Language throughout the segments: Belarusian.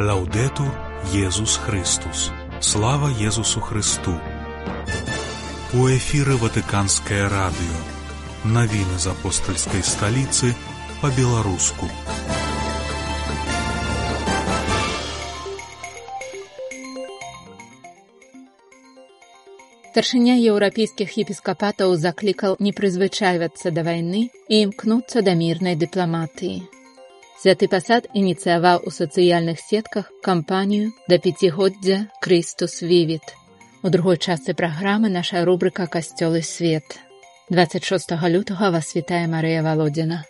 Лаўдету Езус Христус. Слава Езусу Христу. У эфіры Ватыканскае радыё. Навіны з апостальскай сталіцы па-беларуску. Старшыня еўрапейскіх епіскапатаў заклікаў не прызвычайвацца да вайны і імкнуцца да мірнай дыпламатыі. Святы пасад ініцыяваў у сацыяльных сетках кампанію да пяцігоддзя Крыстус Вівіт. У другой частцы праграмы наша рубрыка касцёлы свет. 26 лютага вас вітае Марыя Валодзіна.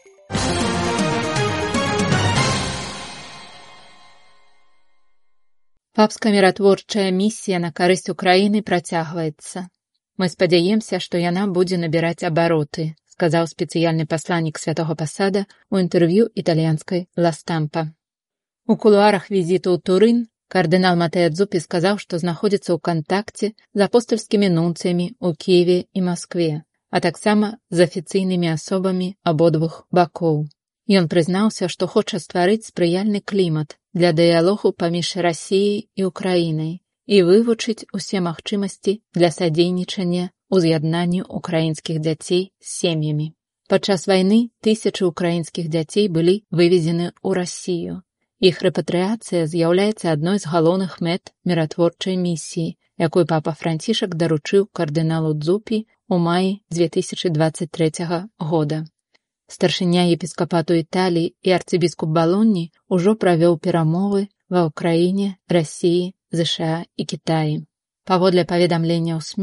Папская міратворчая місія на карысць Украіны працягваецца. Мы спадзяемся, што яна будзе набіраць абароты, сказаў спецыяльны пасланнік святого пасада ў інтэрв'ю італьянскай ластампа. У кулуарах візіту ў турын кардынал Матэадзупі сказаў, што знаходзіцца ў кантакце з апостальскімі нунцыямі ў Киеве і Маскве, а таксама з афіцыйнымі асобамі абодвух бакоў. Ён прызнаўся, што хоча стварыць спрыяльны клімат для дыялогу паміж рассіяй і ўкраінай і вывучыць усе магчымасці для садзейнічання уз'яднанню украінскіх дзяцей з сем'ямі. Падчас вайны тысячы украінскіх дзяцей былі вывезены ў рассію. Іх рэпатрыяцыя з'яўляецца адной з галоўных мэт міратворчай місіі, якой папа францішак даручыў кардыналу дзупі ў маі 2023 года. Старшыня епіскапату Італіі і арцыбіскуп балонні ўжо правёў перамовы ва ўкраіне, рассіі, ЗША і Кітаі. Паводле паведамлення ў СМ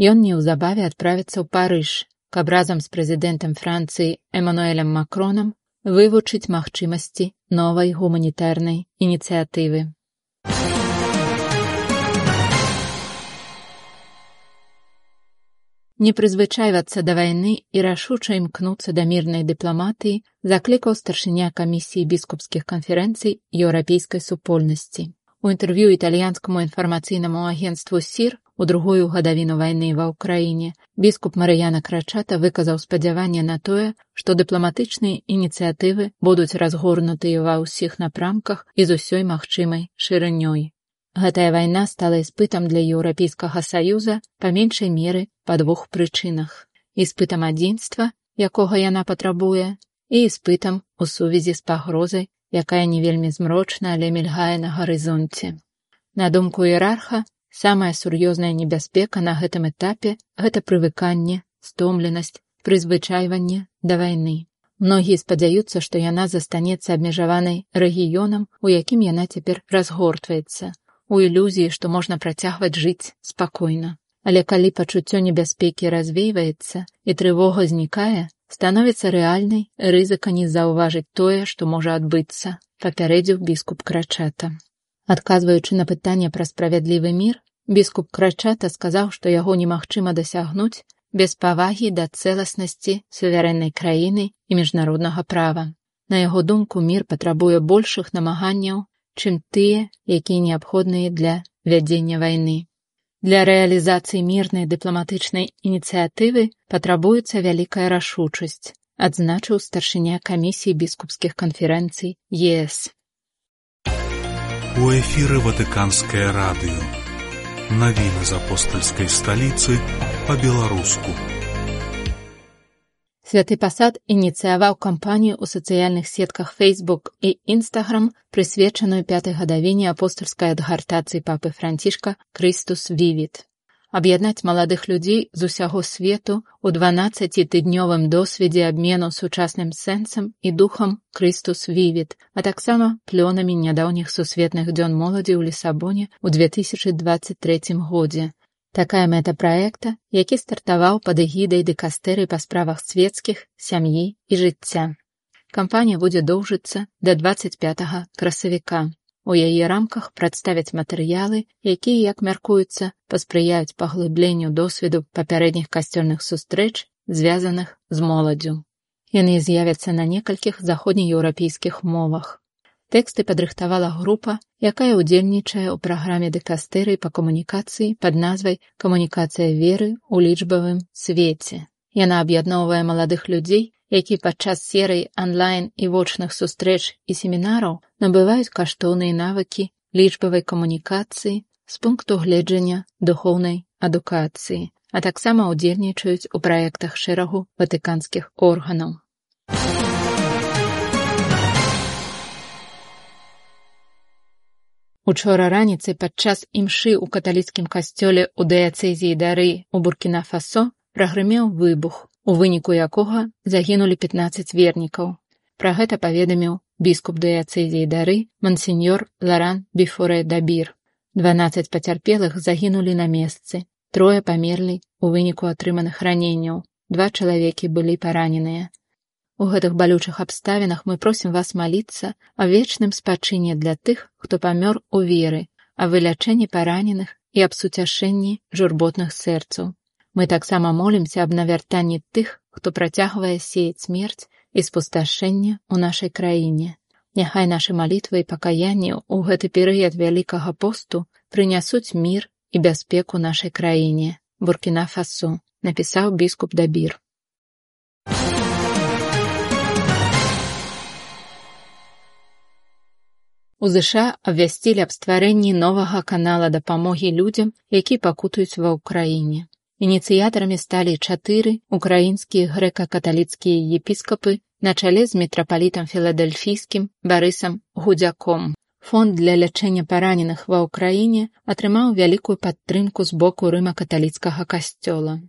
Ён неўзабаве адправіцца ў Парыж, каб разам з прэзідэнтам Францыі Эмануэлем Макронам вывучыць магчымасці новай гуманітарнай ініцыятывы. Не прызвычайвацца да вайны і рашуча імкнуцца да мірнай дыпламатыі заклікаў старшыня камісіі біскупскіх канферэнцый еўрапейскай супольнасці. У інтэрв'ю італьянскаму інфармацыйнаму агенству сір У другую гадавіну вайны ва ўкраіне біскуп Марыяна Крачата выказаў спадзяванне на тое, што дыпламатычныя ініцыятывы будуць разгорнутыя ва ўсіх напрамках і з усёй магчымай шырынёй. Гэтая вайна стала іспытам для еўрапейскага саюза па меншай меры па двух прычынах: іспытам адзінства, якога яна патрабуе, і іспытам у сувязі з пагрозай, якая не вельмі змрочна, але мільгае на гарызонце. На думку іерарха Самая сур'ёзная небяспека на гэтым этапе гэта прывыканне, стомленасць, прызвычайванне да вайны. Многія спадзяюцца, што яна застанецца абмежаванай рэгіёнам, у якім яна цяпер разгортваецца, у ілюзіі, што можна працягваць жыць спакойна. Але калі пачуццё небяспекі развейваецца і трывога знікае, становіцца рэальнай рызыка не заўважыць тое, што можа адбыцца, папярэдзіў біскуп крачата. Адказваючы на пытанне пра справядлівы мір, біскуп крачата сказаў, што яго немагчыма дасягнуць без павагі да цэласнасці суверэннай краіны і міжнароднага права. На яго думку мір патрабуе большых намаганняў, чым тыя, якія неабходныя для вядзення вайны. Для рэалізацыі мірнай дыпламатычнай ініцыятывы патрабуецца вялікая рашучасць, адзначыў старшыня камісіі біскупскіх канферэнцый ЕС. У эфіры ватыканскае радыё. Навіны з апостальскай сталіцы па-беларуску. Святы пасад ініцыяваў кампанію ў сацыяльных сетках Facebook і Instagram, прысвечаную пятай гадавіне апостальскай адгартацыі папы францішка Крыстус Вівіт аб'яднаць маладых людзей з усяго свету ў 12тыднёвым досведзе абмену сучасным сэнсам і духам Крыстус Вівіт, а таксама плёнамі нядаўніх сусветных дзён моладзі ў Лісабоне ў 2023 годзе. Такая мэта праекта, які стартаваў пад эгідай дэкастэры па справах свецкіх, сям'і і жыцця. Кампанія будзе доўжыцца да 25 красавіка. У яе рамках прадставяць матэрыялы, якія, як мяркуецца, паспрыяюць паглыбленню досведу папярэдніх касцёльных сустрэч, звязаных з моладзю. Яны з'явяцца на некалькіх заходнееўрапейскіх мовах. Тэксты падрыхтавала група, якая ўдзельнічае ў праграме дэкастэры па камунікацыі пад назвай камунікацыя веры ў лічбавым свеце. Яна аб'ядноўвае маладых людзей, які падчас серый онлайн і вочных сустрэч і семінараў набываюць каштоўныя навыкі лічбавай камунікацыі з пункту гледжання духоўнай адукацыі, а таксама ўдзельнічаюць у праектах шэрагу ватыканскіх органаў. Учора раніцай падчас імшы ў каталіцкім касцёле ў дыяцэзіі дары у Буркіна-Фасо прагрымеў выбух, у выніку якога загінулі 15 вернікаў. Пра гэта паведаміў біскуп дыяцэзіі дары мансеньор Ларан Біфоре Дабір. 12 пацярпелых загінулі на месцы. Трое памерлі ў выніку атрыманых раненняў. Два чалавекі былі параненыя. У гэтых балючых абставінах мы просім вас маліцца о вечным спачыне для тых, хто памёр у веры, а вылячэнні параненых і аб суцяшэнні журботных сэрцаў. Мы таксама молімся аб навяртанні тых, хто працягвае сеяць смерць і спусташэнне ў нашай краіне. Няхай нашы малітвы і пакаянні ў гэты перыяд вялікага посту прынясуць мір і бяспеку нашай краіне. Буркіна Фасу напісаў біскуп Дабір. У ЗША абвясцілі аб стварэнні новага канала дапамогі людзям, які пакутаюць ва ўкраіне. Ініцыятарамі сталі чатыры украінскія грэка-каталіцкія епіскапы на чале з мітрапалітам філадельфійскім барысам гудзяком. Фонд для лячэння параненых ва ўкраіне атрымаў вялікую падтрымку з боку рыма-каталіцкага касцёла.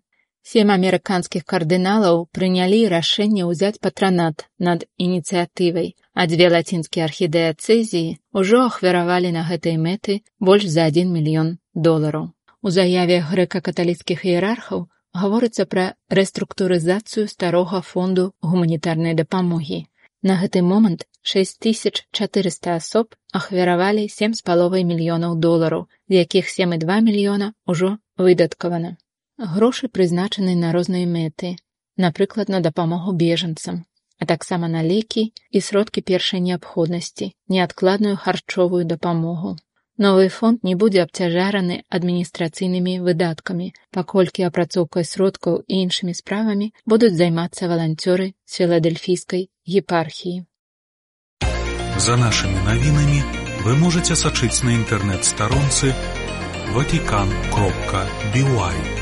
Сем амерыканскіх кардыналаў прынялі рашэнне ўзяць патранат над ініцыятывай, а дзве лацінскія архідэацэзіі ўжо ахвяравалі на гэтай мэты больш за 1 мільён долараў. У заяве грэка-каталіцкіх іерархаў гаворыцца пра рэструктурызацыю старога фонду гуманітарнай дапамогі. На гэты момант 6400 асоб ахвяравалі 7 з паловай мільёнаў долараў, з якіх 7,2 мільёна ўжо выдаткавана. Грошы прызначаны на розныя мэты, напрыклад, на дапамогу бежанцам, а таксама на лекі і сродкі першай неабходнасці, неадкладную харчовую дапамогу. Новы фонд не будзе абцяжараны адміністрацыйнымі выдаткамі, паколькі апрацоўкай сродкаў і іншымі справамі будуць займацца валанцёры з філадельфійскай епархіі. За нашымі навінамі вы можаце сачыць на інтэрнэт-старонцы ватикан кропка бівай.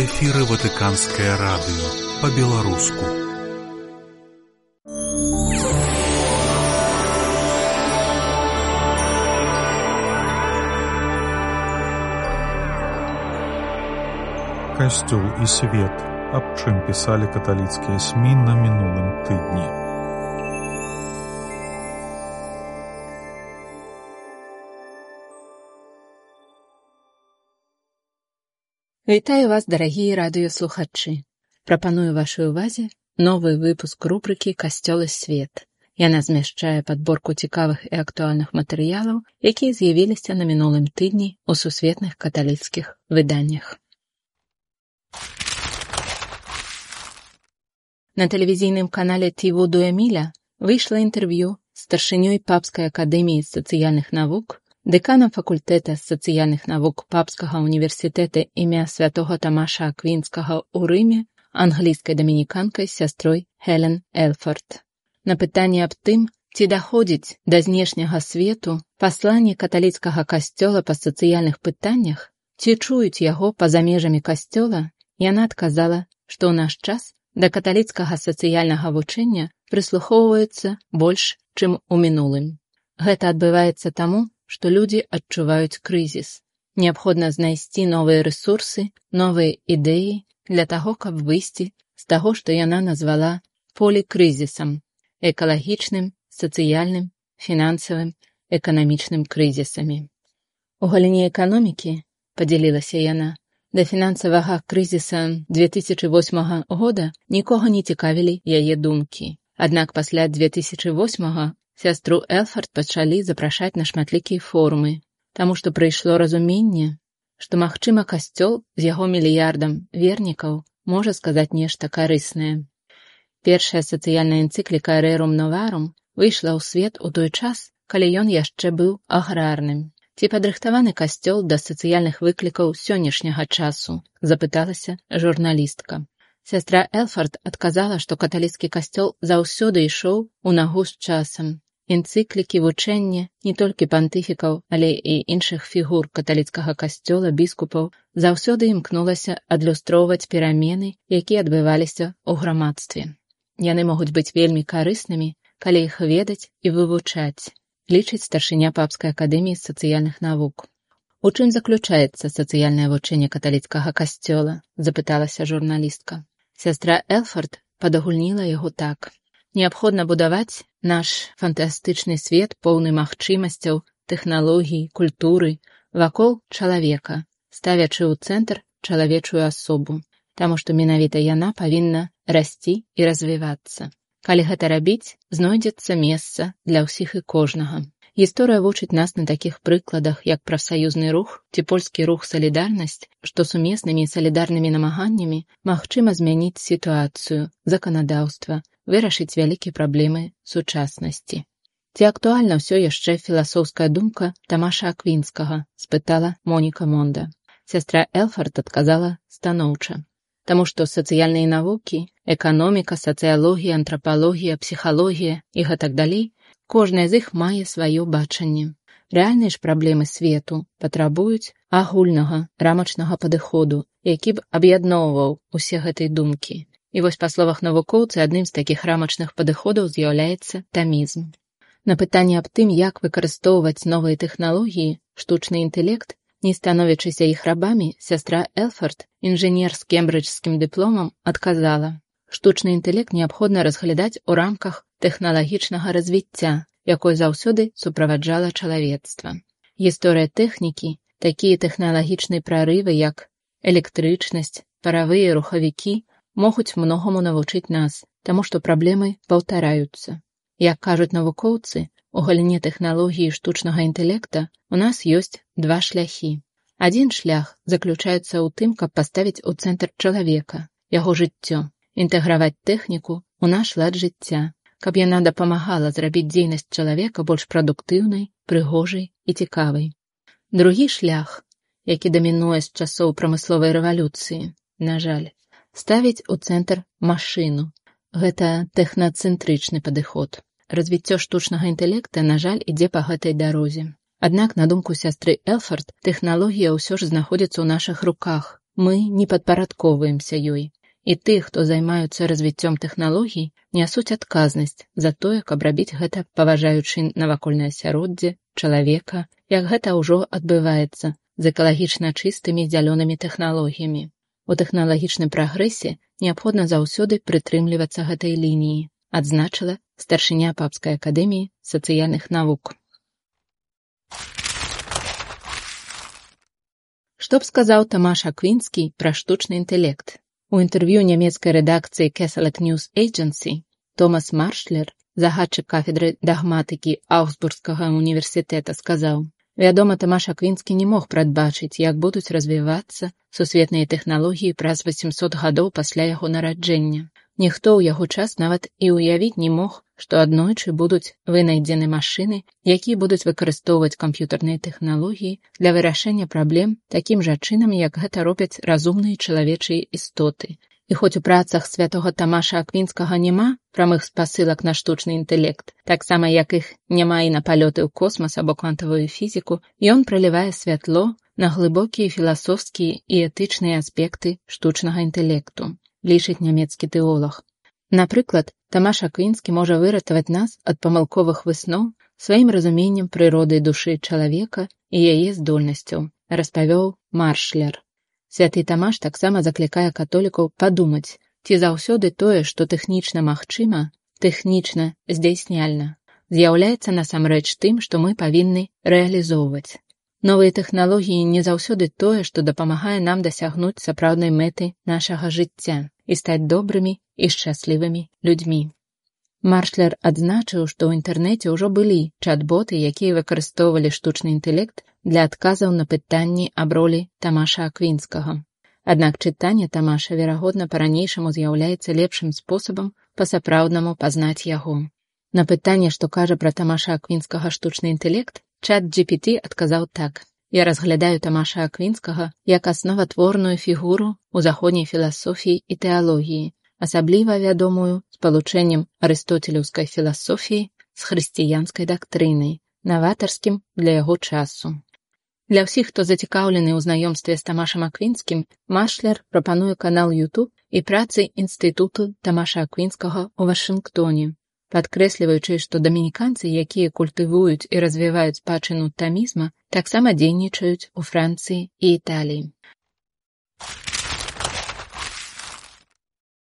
У эфіры ватыканскае радыё па-беларуску. Касцёл і свет, аб чым пісалі каталіцкія смі на мінулым тыдні. Вітаю вас, дарагія радыёслухачы. Прапаную вашай увазе новы выпуск рубрыкі касцёлы свет. Яна змяшчае падборку цікавых і актуальных матэрыялаў, якія з'явіліся на мінулым тыдні ў сусветных каталіцкіх выданнях. На тэлевізійным канале Тіву Дуэміля выйшла інтэрв'ю старшынёй папскай акадэміі сацыяльных навук дэканам факультэта сацыяльных навук папскага універсітэта імя святого тамаша аквінскага ў рыме англійскай дамініканкай сястрой Хелен Элфорд. На пытанне аб тым, ці даходзіць да знешняга свету пасланне каталіцкага касцёла па сацыяльных пытаннях, ці чуюць яго па-за межамі касцёла, яна адказала, што ў наш час да каталіцкага сацыяльнага вучэння прыслухоўваецца больш, чым у мінулым. Гэта адбываецца таму, што людзі адчуваюць крызіс. Неабходна знайсці новыя рэсурсы, новыя ідэі для таго, каб выйсці з таго, што яна назвала полікрызісам, экалагічным, сацыяльным, фінансавым, эканамічным крызісамі. У галіне эканомікі, падзялілася яна, да фінансавага крызіса 2008 года нікога не цікавілі яе думкі. Аднак пасля 2008 сястру Элфард пачалі запрашаць на шматлікія форумы, таму што прыйшло разуменне, што магчыма касцёл з яго мільярдам вернікаў можа сказаць нешта карыснае. Першая сацыяльная энцыкліка Рэрум Новарум выйшла ў свет у той час, калі ён яшчэ быў аграрным. Ці падрыхтаваны касцёл да сацыяльных выклікаў сённяшняга часу, запыталася журналістка. Сястра Элфард адказала, што каталіцкі касцёл заўсёды ішоў у нагу з часам энцыклікі вучэння не толькі пантыфікаў, але і іншых фігур каталіцкага касцёла біскупаў заўсёды імкнулася адлюстроўваць перамены, якія адбываліся ў грамадстве. Яны могуць быць вельмі карыснымі, калі іх ведаць і вывучаць, лічыць старшыня папскай акадэміі сацыяльных навук. У чым заключаецца сацыяльнае вучэнне каталіцкага касцёла, запыталася журналістка. Сястра Элфорд падагульніла яго так. Неабходна будаваць наш фантастычны свет поўны магчымасцяў, тэхналогій, культуры вакол чалавека, ставячы ў цэнтр чалавечую асобу, таму што менавіта яна павінна расці і развівацца. Калі гэта рабіць, знойдзецца месца для ўсіх і кожнага. Гісторыя вучыць нас на такіх прыкладах, як прафсаюзны рух ці польскі рух салідарнасць, што сумеснымі салідарнымі намаганнямі магчыма змяніць сітуацыю, заканадаўства, вырашыць вялікія праблемы сучаснасці. Ці актуальна ўсё яшчэ філасофская думка Тамаша Аквінскага спытала Моніка Монда. Сястра Элфард адказала станоўча. Таму што сацыяльныя навукі, эканоміка, сацыялогія, антрапалогія, псіхалогія і гэтак далей, кожная з іх мае сваё бачанне. Рэальныя ж праблемы свету патрабуюць агульнага рамачнага падыходу, які б аб'ядноўваў усе гэтай думкі. І вось па словах навукоўцы адным з такіх рамачных падыходаў з'яўляецца тамізм. На пытанне аб тым, як выкарыстоўваць новыя тэхналогіі, штучны інтэлект, не становячыся іх рабамі, сястра Элфорд, інжынер з кембриджскім дыпломам, адказала: штучны інтэлект неабходна разглядаць у рамках тэхналагічнага развіцця, якой заўсёды суправаджала чалавецтва. Гісторыя тэхнікі, такія тэхналагічныя прарывы, як электрычнасць, паравыя рухавікі, могуць многаму навучыць нас, таму што праблемы паўтараюцца. Як кажуць навукоўцы, у галіне тэхналогіі штучнага інтэлекта у нас ёсць два шляхі. Адзін шлях заключаецца ў тым, каб паставіць у цэнтр чалавека, яго жыццё, інтэграваць тэхніку ў наш лад жыцця, каб яна дапамагала зрабіць дзейнасць чалавека больш прадуктыўнай, прыгожай і цікавай. Другі шлях, які дамінуе з часоў прамысловай рэвалюцыі, на жаль, ставіць у цэнтр машыну. Гэта тэхнацэнтрычны падыход. Развіццё штучнага інтэлекта, на жаль, ідзе па гэтай дарозе. Аднак, на думку сястры Элфорд, тэхналогія ўсё ж знаходзіцца ў нашых руках. Мы не падпарадковаемся ёй. І тых, хто займаюцца развіццём тэхналогій, нясуць адказнасць за тое, каб рабіць гэта паважаючы навакольнае асяроддзе, чалавека, як гэта ўжо адбываецца з экалагічна чыстымі зялёнымі тэхналогіямі. У тэхналагічным прагрэсе неабходна заўсёды прытрымлівацца гэтай лініі, адзначыла старшыня папскай акадэміі сацыяльных навук. Што б сказаў Тамаш Аквінскі пра штучны інтэлект? У інтэрв'ю нямецкай рэдакцыі Кесалек News Agency Томас Маршлер, загадчык кафедры дагматыкі Аўсбургскага універсітэта сказаў: Вядома, Тамаш Аквінскі не мог прадбачыць, як будуць развівацца сусветныя тэхналогіі праз 800 гадоў пасля яго нараджэння. Ніхто ў яго час нават і ўявіць не мог, што аднойчы будуць вынайдзены машыны, якія будуць выкарыстоўваць камп'ютарныя тэхналогіі для вырашэння праблем такім жа чынам, як гэта робяць разумныя чалавечыя істоты, І хоць у працах святого Тамаша Аквінскага няма прамых спасылак на штучны інтэлект, таксама як іх няма і на палёты ў космас або квантавую фізіку, ён пралівае святло на глыбокія філасофскія і этычныя аспекты штучнага інтэлекту, лічыць нямецкі тэолог. Напрыклад, Тамаш Аквінскі можа выратаваць нас ад памылковых высноў сваім разуменнем прыроды душы чалавека і яе здольнасцяў, распавёў маршлер. Святы Тамаш таксама заклікае католікаў падумаць, ці заўсёды тое, што тэхнічна магчыма, тэхнічна здзяйсняльна, з'яўляецца насамрэч тым, што мы павінны рэалізоўваць. Новыя тэхналогіі не заўсёды тое, што дапамагае нам дасягнуць сапраўднай мэты нашага жыцця і стаць добрымі і шчаслівымі людзьмі. Маршлер адзначыў, што ў інтэрнэце ўжо былі чат-боты, якія выкарыстоўвалі штучны інтэлект для адказаў на пытанні аб ролі Тамаша Аквінскага. Аднак чытанне Тамаша, верагодна, па-ранейшаму з'яўляецца лепшым спосабам па-сапраўднаму пазнаць яго. На пытанне, што кажа пра Тамаша Аквінскага штучны інтэлект, чат GPT адказаў так. Я разглядаю Тамаша Аквінскага як асноватворную фігуру ў заходняй філасофіі і тэалогіі, асабліва вядомую спалучэннем арыстоцелеўскай філасофіі з хрысціянскай дактрынай, наватарскім для яго часу. Для ўсіх, хто зацікаўлены ў знаёмстве з Тамашам Аквінскім, Машлер прапануе канал YouTube і працы інстытуту Тамаша Аквінскага ў Вашынгтоне, падкрэсліваючы, што дамініканцы, якія культывуюць і развіваюць спадчыну тамізма, таксама дзейнічаюць у Францыі і Італіі.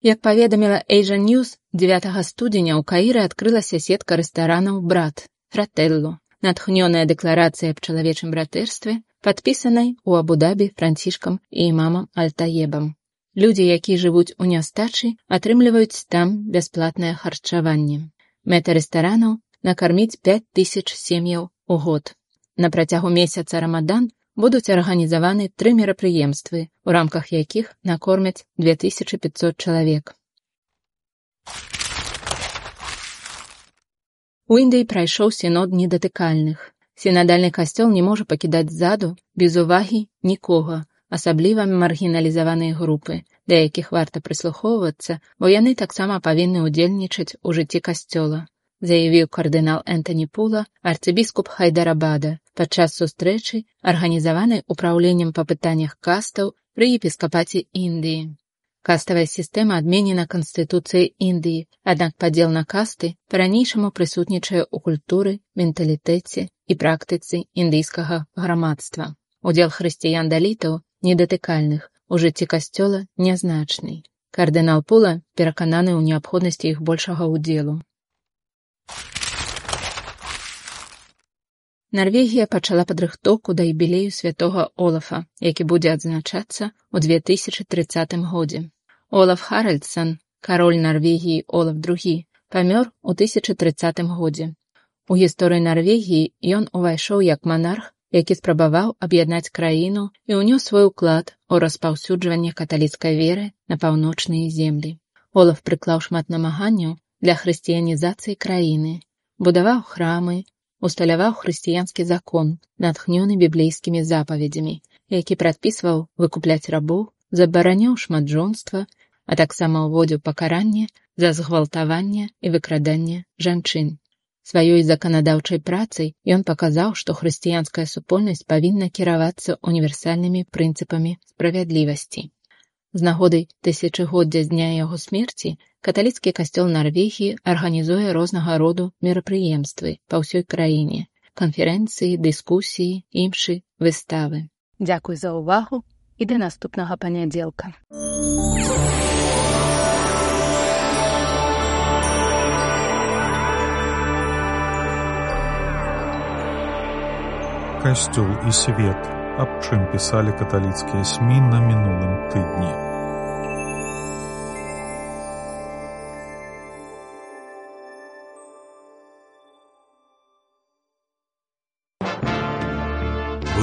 Як паведаміла Asian News 9 студзеня ў Каіры адкрылася сетка рэстаранаў брат фрателлу, натхнёная дэкларацыя аб чалавечым братэрстве, падпісанай у Абудабі францішкам і імамам альтаебам. Людзі, якія жывуць у нястачы, атрымліваюць там бясплатнае харчаванне. Мэта рэстаранаў накарміць 5000 сем'яў у год. На працягу месяца рамадан будуць арганізаваны тры мерапрыемствы, у рамках якіх накормяць 2500 чалавек. У Індыі прайшоў сінод недатыкальных. Сінадальны касцёл не можа пакідаць ззаду без увагі нікога, асабліва маргіналізаваныя групы, да якіх варта прыслухоўвацца, бо яны таксама павінны ўдзельнічаць у жыцці касцёла, заявіў кардынал Энтоні Пула, арцыбіскуп Хайдарабада падчас сустрэчы, арганізаванай упраўленнем па пытаннях кастаў пры епіскапаце Індыі. Каставая сістэма адменена канстытуцыяй Індыі, аднак падзел на касты па-ранейшаму прысутнічае ў культуры, менталітэце і практыцы індыйскага грамадства. Удзел хрысціян далітаў недатыкальных у жыцці касцёла нязначны. Кардынал Пула перакананы ў неабходнасці іх большага ўдзелу. Нарвегія пачала падрыхтоўку да юбілею святого Олафа, які будзе адзначацца ў 2030 годзе. Олаф Харальдсон, кароль Нарвегіі Олаф II, памёр у 1030 годзе. У гісторыі Нарвегіі ён увайшоў як манарх які спрабаваў аб'яднаць краіну і ўнёс свой уклад у распаўсюджванне каталіцкай веры на паўночныя землі. Олаф прыклаў шмат намаганняў для хрысціянізацыі краіны, будаваў храмы, усталяваў хрысціянскі закон, натхнёны біблейскімі запаведзямі, які прадпісваў выкупляць рабоў, забараняў шматжонства, а таксама ўводзіў пакаранне за згвалтаванне і выкраданне жанчын. Сваёй заканадаўчай працай ён паказаў, што хрысціянская супольнасць павінна кіравацца універсальнымі прынцыпамі справядлівасці. З нагодай тысячагоддзя з дня яго смерці каталіцкі касцёл Нарвегіі арганізуе рознага роду мерапрыемствы па ўсёй краіне, канферэнцыі, дыскусіі, імшы, выставы. Дзякуй за ўвагу і да наступнага панядзелка. касцёл і свет, аб чым пісалі каталіцкія смі на мінулым тыдні.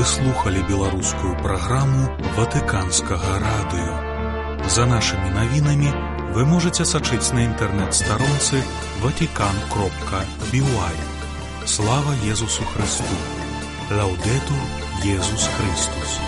Вы слухали беларускую праграму ватыканскага радыё. За нашымі навінамі вы можете сачыць на інтэрнэт-старонцы ватикан кропка бівай. Слава Езусу Христу! Лаудету Jesús Christus.